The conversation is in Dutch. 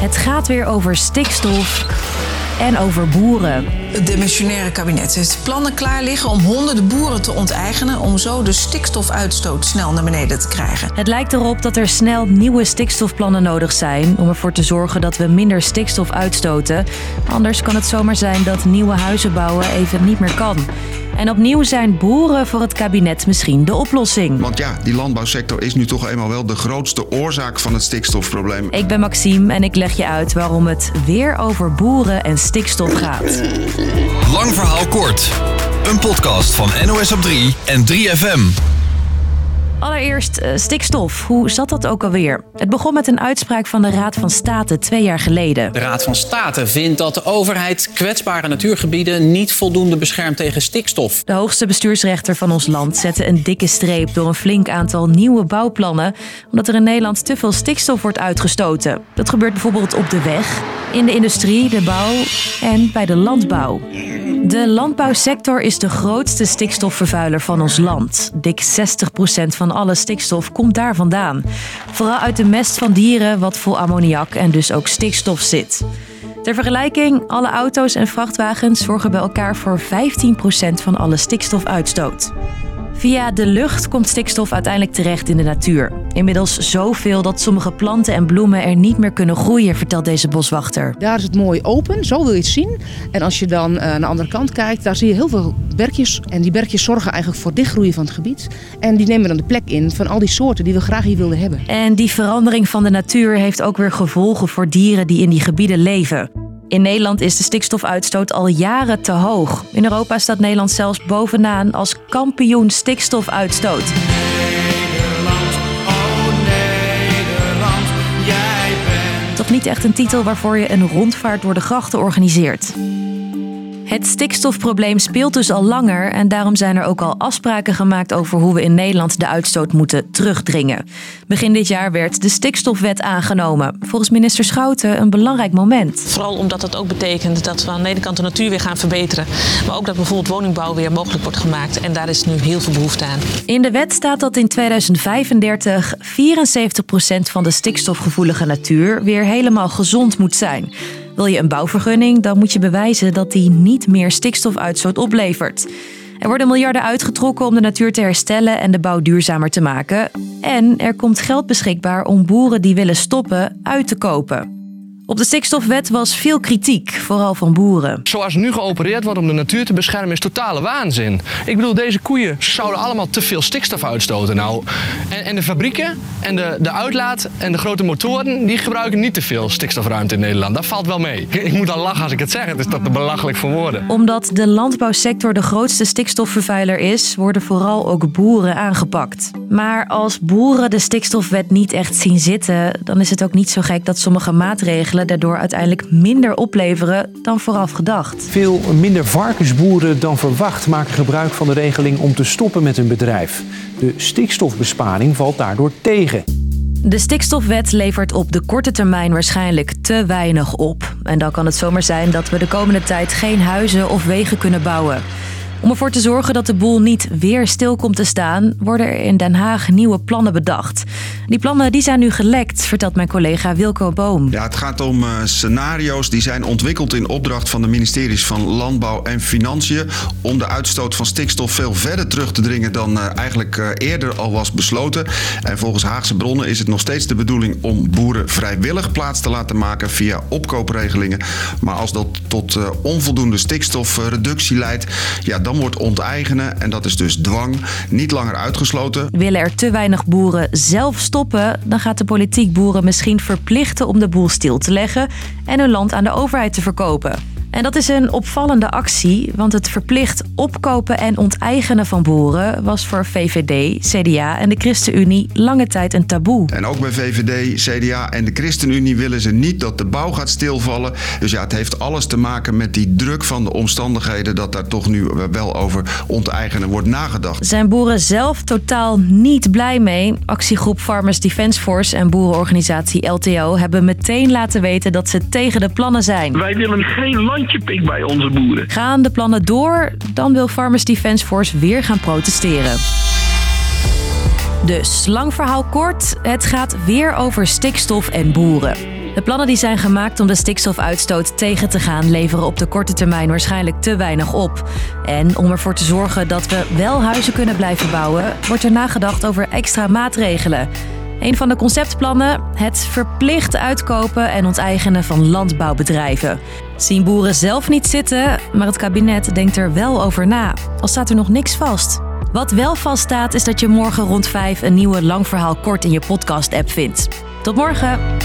Het gaat weer over stikstof en over boeren. Het demissionaire kabinet heeft plannen klaar liggen om honderden boeren te onteigenen om zo de stikstofuitstoot snel naar beneden te krijgen. Het lijkt erop dat er snel nieuwe stikstofplannen nodig zijn om ervoor te zorgen dat we minder stikstof uitstoten. Anders kan het zomaar zijn dat nieuwe huizen bouwen even niet meer kan. En opnieuw zijn boeren voor het kabinet misschien de oplossing. Want ja, die landbouwsector is nu toch eenmaal wel de grootste oorzaak van het stikstofprobleem. Ik ben Maxime en ik leg je uit waarom het weer over boeren en stikstof gaat. Lang verhaal kort. Een podcast van NOS op 3 en 3FM. Allereerst eh, stikstof. Hoe zat dat ook alweer? Het begon met een uitspraak van de Raad van State twee jaar geleden. De Raad van State vindt dat de overheid kwetsbare natuurgebieden niet voldoende beschermt tegen stikstof. De hoogste bestuursrechter van ons land zette een dikke streep door een flink aantal nieuwe bouwplannen, omdat er in Nederland te veel stikstof wordt uitgestoten. Dat gebeurt bijvoorbeeld op de weg, in de industrie, de bouw en bij de landbouw. De landbouwsector is de grootste stikstofvervuiler van ons land. Dik 60% van alle stikstof komt daar vandaan. Vooral uit de mest van dieren, wat vol ammoniak en dus ook stikstof zit. Ter vergelijking, alle auto's en vrachtwagens zorgen bij elkaar voor 15% van alle stikstofuitstoot. Via de lucht komt stikstof uiteindelijk terecht in de natuur. Inmiddels zoveel dat sommige planten en bloemen er niet meer kunnen groeien, vertelt deze boswachter. Daar is het mooi open, zo wil je het zien. En als je dan uh, naar de andere kant kijkt, daar zie je heel veel berkjes. En die berkjes zorgen eigenlijk voor dichtgroeien van het gebied. En die nemen dan de plek in van al die soorten die we graag hier wilden hebben. En die verandering van de natuur heeft ook weer gevolgen voor dieren die in die gebieden leven. In Nederland is de stikstofuitstoot al jaren te hoog. In Europa staat Nederland zelfs bovenaan als kampioen stikstofuitstoot. Niet echt een titel waarvoor je een rondvaart door de grachten organiseert. Het stikstofprobleem speelt dus al langer en daarom zijn er ook al afspraken gemaakt over hoe we in Nederland de uitstoot moeten terugdringen. Begin dit jaar werd de stikstofwet aangenomen. Volgens minister Schouten een belangrijk moment. Vooral omdat dat ook betekent dat we aan de ene kant de natuur weer gaan verbeteren, maar ook dat bijvoorbeeld woningbouw weer mogelijk wordt gemaakt en daar is nu heel veel behoefte aan. In de wet staat dat in 2035 74% van de stikstofgevoelige natuur weer helemaal gezond moet zijn. Wil je een bouwvergunning, dan moet je bewijzen dat die niet meer stikstofuitstoot oplevert. Er worden miljarden uitgetrokken om de natuur te herstellen en de bouw duurzamer te maken. En er komt geld beschikbaar om boeren die willen stoppen uit te kopen. Op de stikstofwet was veel kritiek, vooral van boeren. Zoals nu geopereerd wordt om de natuur te beschermen is totale waanzin. Ik bedoel, deze koeien zouden allemaal te veel stikstof uitstoten. Nou, en, en de fabrieken en de, de uitlaat en de grote motoren, die gebruiken niet te veel stikstofruimte in Nederland. Dat valt wel mee. Ik moet al lachen als ik het zeg, het is dat te belachelijk voor woorden. Omdat de landbouwsector de grootste stikstofvervuiler is, worden vooral ook boeren aangepakt. Maar als boeren de stikstofwet niet echt zien zitten, dan is het ook niet zo gek dat sommige maatregelen daardoor uiteindelijk minder opleveren dan vooraf gedacht. Veel minder varkensboeren dan verwacht maken gebruik van de regeling om te stoppen met hun bedrijf. De stikstofbesparing valt daardoor tegen. De stikstofwet levert op de korte termijn waarschijnlijk te weinig op. En dan kan het zomaar zijn dat we de komende tijd geen huizen of wegen kunnen bouwen. Om ervoor te zorgen dat de boel niet weer stil komt te staan, worden er in Den Haag nieuwe plannen bedacht. Die plannen die zijn nu gelekt, vertelt mijn collega Wilco Boom. Ja, het gaat om uh, scenario's die zijn ontwikkeld in opdracht van de ministeries van Landbouw en Financiën om de uitstoot van stikstof veel verder terug te dringen dan uh, eigenlijk uh, eerder al was besloten. En volgens Haagse bronnen is het nog steeds de bedoeling om boeren vrijwillig plaats te laten maken via opkoopregelingen. Maar als dat tot onvoldoende stikstofreductie leidt, ja, dan wordt onteigenen, en dat is dus dwang, niet langer uitgesloten. Willen er te weinig boeren zelf stoppen, dan gaat de politiek boeren misschien verplichten om de boel stil te leggen en hun land aan de overheid te verkopen. En dat is een opvallende actie, want het verplicht opkopen en onteigenen van boeren was voor VVD, CDA en de ChristenUnie lange tijd een taboe. En ook bij VVD, CDA en de ChristenUnie willen ze niet dat de bouw gaat stilvallen. Dus ja, het heeft alles te maken met die druk van de omstandigheden dat daar toch nu wel over onteigenen wordt nagedacht. Zijn boeren zelf totaal niet blij mee? Actiegroep Farmers Defence Force en boerenorganisatie LTO hebben meteen laten weten dat ze tegen de plannen zijn. Wij willen geen land bij onze boeren. Gaan de plannen door, dan wil Farmers Defence Force weer gaan protesteren. Dus lang verhaal kort, het gaat weer over stikstof en boeren. De plannen die zijn gemaakt om de stikstofuitstoot tegen te gaan, leveren op de korte termijn waarschijnlijk te weinig op. En om ervoor te zorgen dat we wel huizen kunnen blijven bouwen, wordt er nagedacht over extra maatregelen. Een van de conceptplannen: het verplicht uitkopen en onteigenen van landbouwbedrijven. Zien boeren zelf niet zitten, maar het kabinet denkt er wel over na. Al staat er nog niks vast. Wat wel vaststaat is dat je morgen rond 5 een nieuwe lang verhaal kort in je podcast-app vindt. Tot morgen!